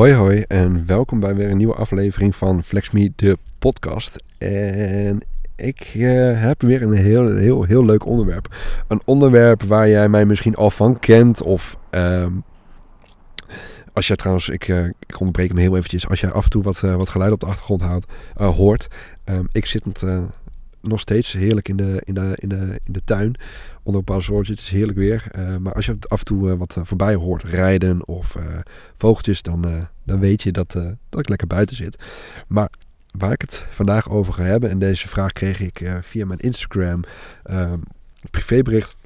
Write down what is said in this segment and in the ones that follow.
Hoi hoi en welkom bij weer een nieuwe aflevering van FlexMe de podcast. En ik eh, heb weer een heel, heel, heel leuk onderwerp. Een onderwerp waar jij mij misschien al van kent of... ehm, als jij trouwens, ik, eh, ik onderbreek hem heel eventjes. Als jij af en toe wat, eh, wat geluid op de achtergrond houdt, hoort. Ehm, ik zit met, nog steeds heerlijk in de, in de, in de, in de tuin. Onder een parasoortje. Het is heerlijk weer. Eh, maar als je af en toe eh, wat eh, voorbij hoort rijden of vogeltjes, dan, dan weet je dat, dat ik lekker buiten zit. Maar waar ik het vandaag over ga hebben, en deze vraag kreeg ik via mijn Instagram ehm, privébericht.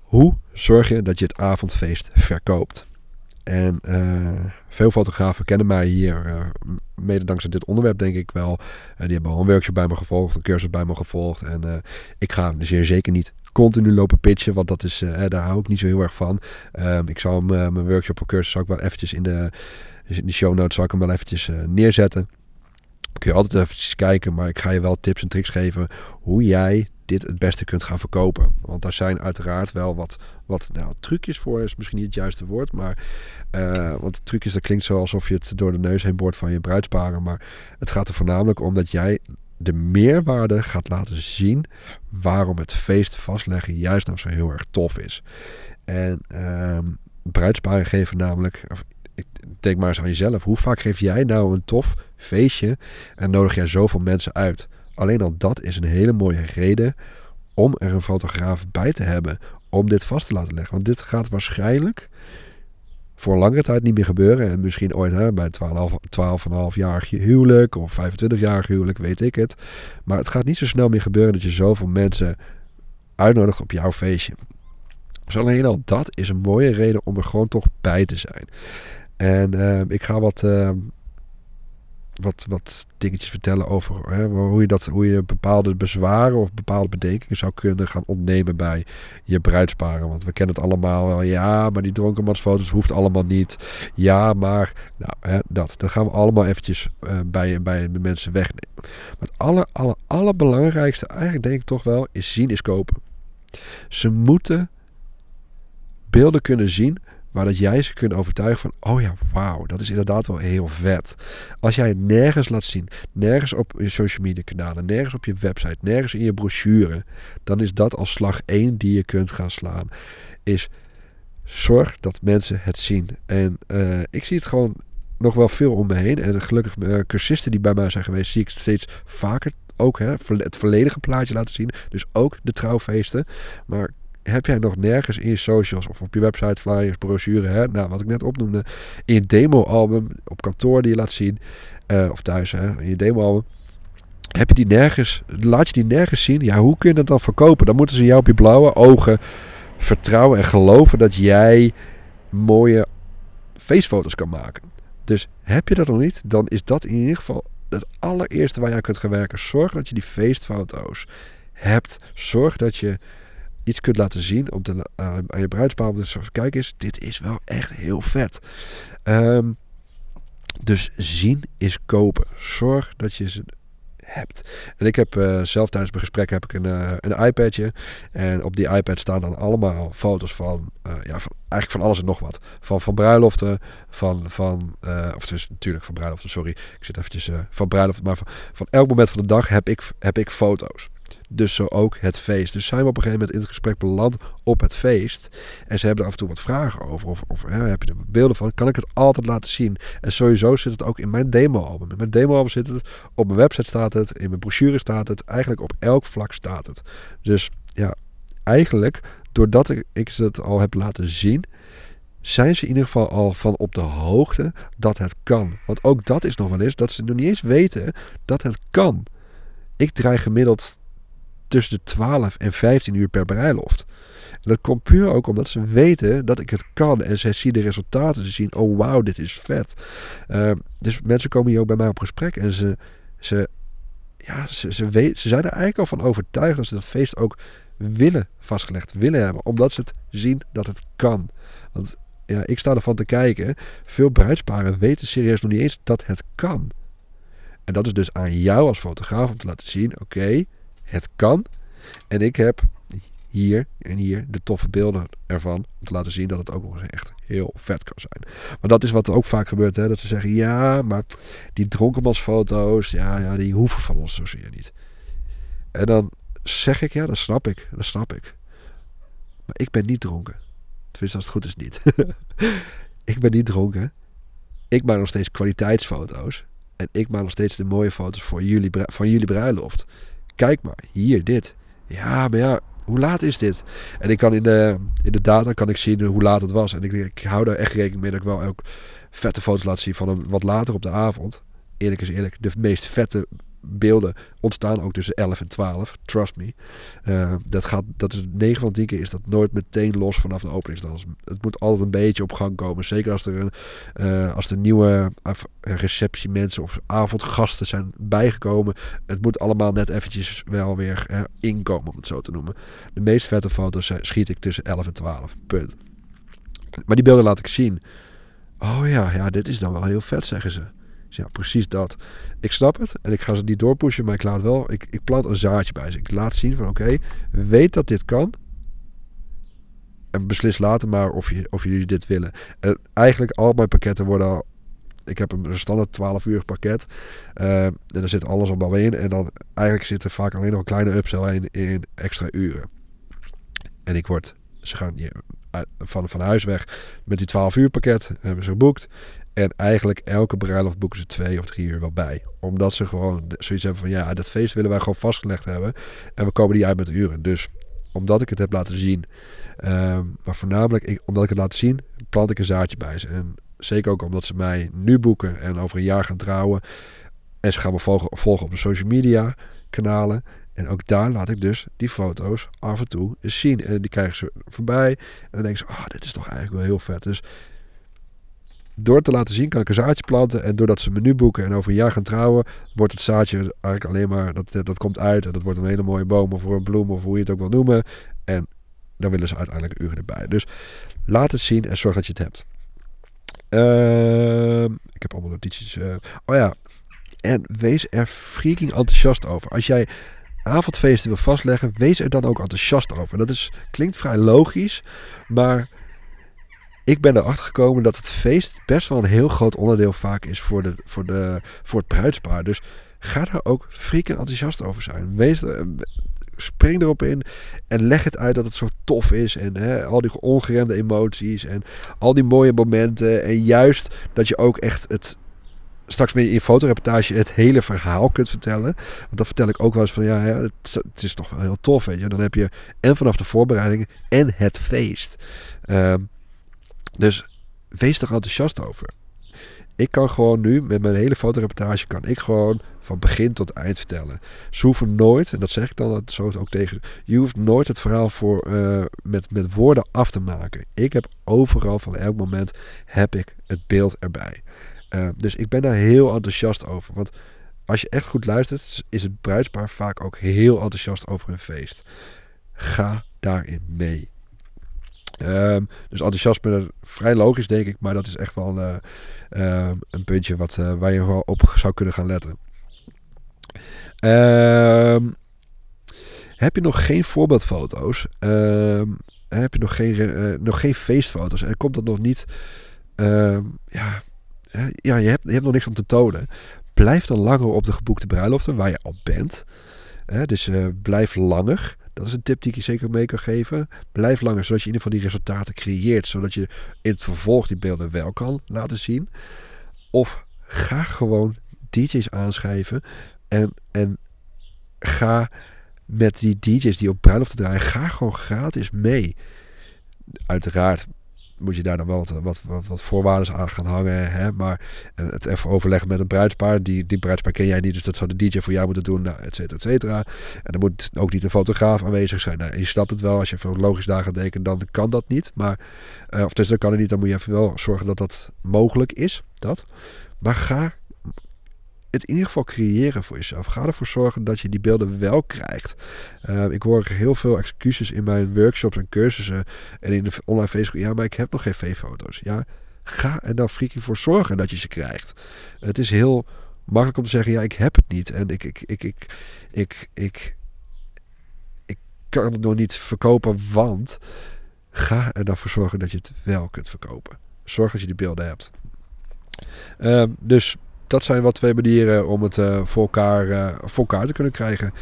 Hoe zorg je dat je het avondfeest verkoopt? En veel fotografen kennen mij hier, mede dankzij dit onderwerp denk ik wel. Eh, die hebben al een workshop bij me gevolgd, een cursus bij me gevolgd. En eh, ik ga dus zeer zeker niet continu lopen pitchen, want dat is, eh, daar hou ik niet zo heel erg van. Ehm, ik zal mijn workshop of cursus ik wel eventjes in de, dus in de show notes zal ik hem wel eventjes neerzetten. Kun je altijd eventjes kijken, maar ik ga je wel tips en tricks geven hoe jij dit het beste kunt gaan verkopen. Want daar zijn uiteraard wel wat, wat nou, trucjes voor, is misschien niet het juiste woord. Maar, eh, want trucjes, dat klinkt zo alsof je het door de neus heen boort van je bruidsparen. Maar het gaat er voornamelijk om dat jij de meerwaarde gaat laten zien waarom het feest vastleggen juist nou zo heel erg tof is. En ehm bruidsparen geven namelijk, of, ik denk maar eens aan jezelf, hoe vaak geef jij nou een tof feestje en nodig jij zoveel mensen uit? Alleen al dat is een hele mooie reden om er een fotograaf bij te hebben. Om dit vast te laten leggen. Want dit gaat waarschijnlijk voor langere tijd niet meer gebeuren. En misschien ooit hè, bij 12, 12,5-jarig huwelijk of 25-jarig huwelijk, weet ik het. Maar het gaat niet zo snel meer gebeuren dat je zoveel mensen uitnodigt op jouw feestje. Dus alleen al dat is een mooie reden om er gewoon toch bij te zijn. En eh, ik ga wat, eh, wat, wat dingetjes vertellen over hè, hoe, je dat, hoe je bepaalde bezwaren of bepaalde bedenkingen zou kunnen gaan ontnemen bij je bruidsparen. Want we kennen het allemaal wel. Ja, maar die dronkenmansfoto's hoeft allemaal niet. Ja, maar nou, hè, dat. Dat gaan we allemaal eventjes eh, bij, bij de mensen wegnemen. Maar het aller, aller, allerbelangrijkste eigenlijk denk ik toch wel is zien is kopen. Ze moeten beelden kunnen zien waar dat jij ze kunt overtuigen van, oh ja, wauw, dat is inderdaad wel heel vet. Als jij nergens laat zien, nergens op je social media kanalen, nergens op je website, nergens in je brochure, dan is dat als slag 1 die je kunt gaan slaan. Is zorg dat mensen het zien. En eh, ik zie het gewoon nog wel veel om me heen. En gelukkig uh, cursisten die bij mij zijn geweest, zie ik steeds vaker ook hè, het volledige plaatje laten zien. Dus ook de trouwfeesten. Maar heb jij nog nergens in je socials of op je website, flyers, brochure, hè, nou, wat ik net opnoemde, in je demo-album, op kantoor die je laat zien, uh, of thuis, hè, in je demo-album, heb je die nergens, laat je die nergens zien, ja, hoe kun je dat dan verkopen? Dan moeten ze jou op je blauwe ogen vertrouwen en geloven dat jij mooie feestfoto's kan maken. Dus heb je dat nog niet, dan is dat in ieder geval het allereerste waar je aan kunt gaan werken. Zorg dat je die feestfoto's hebt. Zorg dat je iets kunt laten zien om te, uh, aan je bruidspaar. Dus kijk eens, dit is wel echt heel vet. Um, dus zien is kopen. Zorg dat je ze hebt. En ik heb uh, zelf tijdens mijn gesprek heb ik een, uh, een iPadje. En op die iPad staan dan allemaal foto's van, ja, van eigenlijk van alles en nog wat. Van, van bruiloften, van, van of dus natuurlijk van bruiloften, sorry. Ik zit eventjes van bruiloften, maar van, van elk moment van de dag heb ik, heb ik foto's. Dus zo ook het feest. Dus zijn we op een gegeven moment in het gesprek beland op het feest. En ze hebben er af en toe wat vragen over. Of, of hè, heb je er beelden van? Kan ik het altijd laten zien? En sowieso zit het ook in mijn demo-album. In mijn demo-album zit het. Op mijn website staat het. In mijn brochure staat het. Eigenlijk op elk vlak staat het. Dus ja, eigenlijk doordat ik, ik het al heb laten zien zijn ze in ieder geval al van op de hoogte dat het kan. Want ook dat is nog wel eens dat ze nog niet eens weten dat het kan. Ik draai gemiddeld tussen de 12 en 15 uur per bruiloft. En dat komt puur ook omdat ze weten dat ik het kan. En ze zien de resultaten. Ze zien, oh wauw, dit is vet. Uh, dus mensen komen hier ook bij mij op gesprek. En ze, ze, ja, ze, ze, weet, ze zijn er eigenlijk al van overtuigd dat ze dat feest ook willen vastgelegd willen hebben. Omdat ze het zien dat het kan. Want ja, ik sta ervan te kijken. Veel bruidsparen weten serieus nog niet eens dat het kan. En dat is dus aan jou als fotograaf om te laten zien: oké, het kan. En ik heb hier en hier de toffe beelden ervan. Om te laten zien dat het ook nog eens echt heel vet kan zijn. Maar dat is wat er ook vaak gebeurt. Hè? Dat ze zeggen, ja, maar die dronkenmansfoto's, ja, ja, die hoeven van ons zozeer niet. En dan zeg ik, ja, dat snap ik. Dat snap ik. Maar ik ben niet dronken. Tenminste, als het goed is niet. ik ben niet dronken. Ik maak nog steeds kwaliteitsfoto's. En ik maak nog steeds de mooie foto's voor jullie, van jullie bruiloft. Kijk maar, hier, dit. Ja, maar ja, hoe laat is dit? En ik kan in de, in de data kan ik zien hoe laat het was. En ik, ik hou daar echt rekening mee dat ik wel ook vette foto's laat zien van een wat later op de avond. Eerlijk is eerlijk, de meest vette beelden ontstaan ook tussen 11 en 12. Trust me. Uh, dat, gaat, dat is 9 van 10 keer is dat nooit meteen los vanaf de openingsdans. Het moet altijd een beetje op gang komen. Zeker als er, een, uh, als er nieuwe receptiemensen of avondgasten zijn bijgekomen. Het moet allemaal net eventjes wel weer inkomen, om het zo te noemen. De meest vette foto's schiet ik tussen 11 en 12. Punt. Maar die beelden laat ik zien. Oh ja, ja, dit is dan wel heel vet, zeggen ze. Dus ja, precies dat. Ik snap het en ik ga ze niet doorpushen, maar ik laat wel, ik, ik plant een zaadje bij ze. Ik laat zien van oké, weet dat dit kan. En beslis later maar of, je, of jullie dit willen. En eigenlijk al mijn pakketten worden al ik heb een standaard 12 uur pakket. Uh, en daar zit alles allemaal in. En dan eigenlijk zit er vaak alleen nog een kleine upsell in, in extra uren. En ik word, ze gaan van, van huis weg met die 12 uur pakket. Hebben ze geboekt. En eigenlijk elke bruiloft boeken ze twee of drie uur wel bij. Omdat ze gewoon zoiets hebben van ja, dat feest willen wij gewoon vastgelegd hebben. En we komen niet uit met uren. Dus omdat ik het heb laten zien. Ehm, maar voornamelijk ik, omdat ik het laat zien, plant ik een zaadje bij ze. En zeker ook omdat ze mij nu boeken en over een jaar gaan trouwen. En ze gaan me volgen, volgen op de social media kanalen. En ook daar laat ik dus die foto's af en toe eens zien. En die krijgen ze voorbij. En dan denken ze, oh, dit is toch eigenlijk wel heel vet. Dus door te laten zien kan ik een zaadje planten. En doordat ze me nu boeken en over een jaar gaan trouwen, wordt het zaadje eigenlijk alleen maar, dat, dat komt uit. En dat wordt een hele mooie boom of een bloem of hoe je het ook wil noemen. En dan willen ze uiteindelijk uren erbij. Dus laat het zien en zorg dat je het hebt. Uh, ik heb allemaal notities. Uh, oh ja. En wees er freaking enthousiast over. Als jij avondfeesten wil vastleggen, wees er dan ook enthousiast over. Dat is, klinkt vrij logisch, maar ik ben erachter gekomen dat het feest best wel een heel groot onderdeel vaak is voor, de, voor, de, voor het bruidspaar. Dus ga daar ook freaking enthousiast over zijn. Wees, spring erop in en leg het uit dat het zo tof is. En hè, al die ongeremde emoties en al die mooie momenten. En juist dat je ook echt het straks meer in fotoreportage het hele verhaal kunt vertellen. Want dat vertel ik ook wel eens van ja, het, het, is toch wel heel tof. Weet je. Dan heb je en vanaf de voorbereidingen en het feest. Ehm, dus wees er enthousiast over. Ik kan gewoon nu met mijn hele fotoreportage kan ik gewoon van begin tot eind vertellen. Ze hoeven nooit, en dat zeg ik dan zo ook tegen, je hoeft nooit het verhaal voor, uh, met, met woorden af te maken. Ik heb overal van elk moment heb ik het beeld erbij. Uh, dus ik ben daar heel enthousiast over. Want als je echt goed luistert, is het bruidspaar vaak ook heel enthousiast over een feest. Ga daarin mee. Um, dus enthousiasme, vrij logisch denk ik, maar dat is echt wel uh, uh, een puntje wat, uh, waar je wel op zou kunnen gaan letten. Um, heb je nog geen voorbeeldfoto's? Heb je nog geen, nog geen feestfoto's? En komt dat nog niet? ja, ja je, hebt, je hebt nog niks om te tonen. Blijf dan langer op de geboekte bruiloften waar je al bent. dus blijf langer. Dat is een tip die ik je zeker mee kan geven. Blijf langer, zodat je in ieder geval die resultaten creëert. Zodat je in het vervolg die beelden wel kan laten zien. Of ga gewoon DJ's aanschrijven. En, en ga met die DJ's die op bruiloft draaien, ga gewoon gratis mee. Uiteraard moet je daar dan wel wat, wat, voorwaarden aan gaan hangen. Hè? Maar het even overleggen met een bruidspaar. Die, die bruidspaar ken jij niet, dus dat zou de DJ voor jou moeten doen, nou, et cetera, et cetera. En dan moet ook niet een fotograaf aanwezig zijn. Nou, je snapt het wel, als je even logisch daar gaat denken, dan kan dat niet. Maar, uh, of dus dan kan het niet, dan moet je even wel zorgen dat dat mogelijk is. Dat. Maar ga het in ieder geval creëren voor jezelf. Ga ervoor zorgen dat je die beelden wel krijgt. Uh, ik hoor heel veel excuses in mijn workshops en cursussen en in de online Facebook. Ja, maar ik heb nog geen V-foto's. Ja, ga er dan freaking voor zorgen dat je ze krijgt. Het is heel makkelijk om te zeggen, ja, ik heb het niet. En ik, ik, ik, ik, ik, ik, ik kan het nog niet verkopen, want ga er dan voor zorgen dat je het wel kunt verkopen. Zorg dat je die beelden hebt. Ehm, dus dat zijn wat twee manieren om het uh, voor, elkaar, uh, voor elkaar te kunnen krijgen.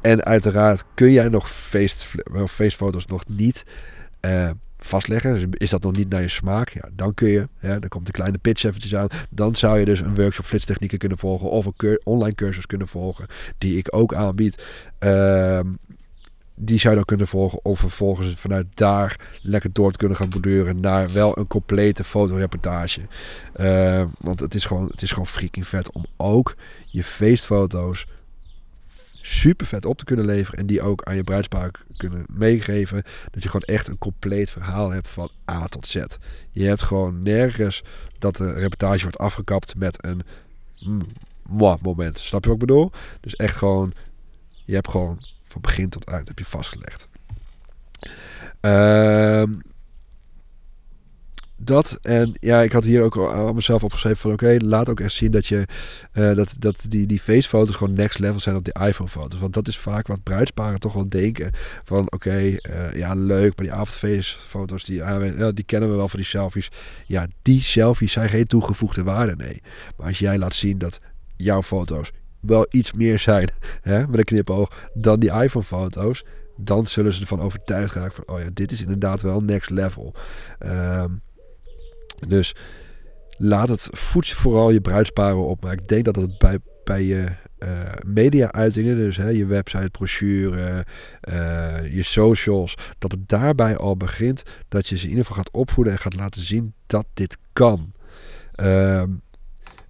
En uiteraard kun jij nog feest, feestfoto's nog niet uh, vastleggen. Dus is dat nog niet naar je smaak? Ja, dan kun je. Ja, dan komt de kleine pitch eventjes aan. Dan zou je dus een workshop flitstechnieken kunnen volgen. Of een online cursus kunnen volgen. Die ik ook aanbied. Die zou je dan kunnen volgen. Of vervolgens vanuit daar lekker door te kunnen gaan borduren naar wel een complete fotoreportage. Uh, want het is, gewoon, het is gewoon freaking vet om ook je feestfoto's super vet op te kunnen leveren. En die ook aan je bruidspaar kunnen meegeven. Dat je gewoon echt een compleet verhaal hebt van A tot Z. Je hebt gewoon nergens dat de reportage wordt afgekapt met een mm, moment. Snap je wat ik bedoel? Dus echt gewoon, je hebt gewoon van begin tot eind heb je vastgelegd. Ehm dat en ja, ik had hier ook al mezelf opgeschreven van oké, laat ook echt zien dat je uh, dat, dat die, die feestfoto's gewoon next level zijn op die iPhone-foto's. Want dat is vaak wat bruidsparen toch wel denken van oké, uh, ja leuk, maar die avondfeestfoto's die, die kennen we wel voor die selfies. Ja, die selfies zijn geen toegevoegde waarde, nee. Maar als jij laat zien dat jouw foto's wel iets meer zijn, hè, met een knipoog, dan die iPhone-foto's, dan zullen ze ervan overtuigd raken van, oh ja, dit is inderdaad wel next level. Um, dus laat het, voed vooral je bruidsparen op. Maar ik denk dat het bij, bij je uh, media-uitingen, dus hè, je website, brochure, uh, je socials, dat het daarbij al begint dat je ze in ieder geval gaat opvoeden en gaat laten zien dat dit kan. Uh,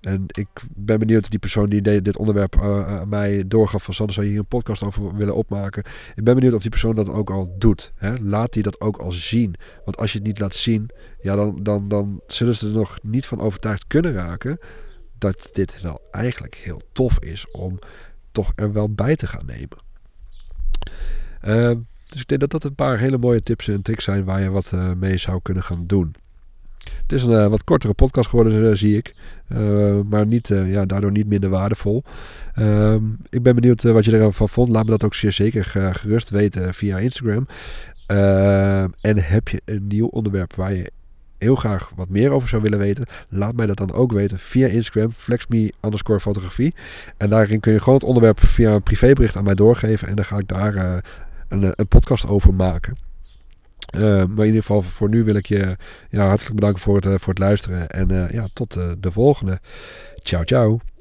en ik ben benieuwd, die persoon die dit onderwerp uh, aan mij doorgaf van Sander, zou je hier een podcast over willen opmaken. Ik ben benieuwd of die persoon dat ook al doet. Hè? Laat die dat ook al zien. Want als je het niet laat zien, ja, dan, dan, dan zullen ze er nog niet van overtuigd kunnen raken dat dit wel eigenlijk heel tof is om toch er wel bij te gaan nemen. Uh, dus ik denk dat dat een paar hele mooie tips en tricks zijn waar je wat uh, mee zou kunnen gaan doen. Het is een uh, wat kortere podcast geworden, uh, zie ik. Uh, maar niet, ja, daardoor niet minder waardevol. Ehm, ik ben benieuwd wat je ervan vond. Laat me dat ook zeer zeker gerust weten via Instagram. Ehm, en heb je een nieuw onderwerp waar je heel graag wat meer over zou willen weten, laat mij dat dan ook weten via Instagram, flexme underscore fotografie. En daarin kun je gewoon het onderwerp via een privébericht aan mij doorgeven. En dan ga ik daar een, een podcast over maken. Uh, maar in ieder geval voor nu wil ik je ja, hartelijk bedanken voor het, uh, voor het luisteren. En uh, ja, tot de volgende. Ciao, ciao.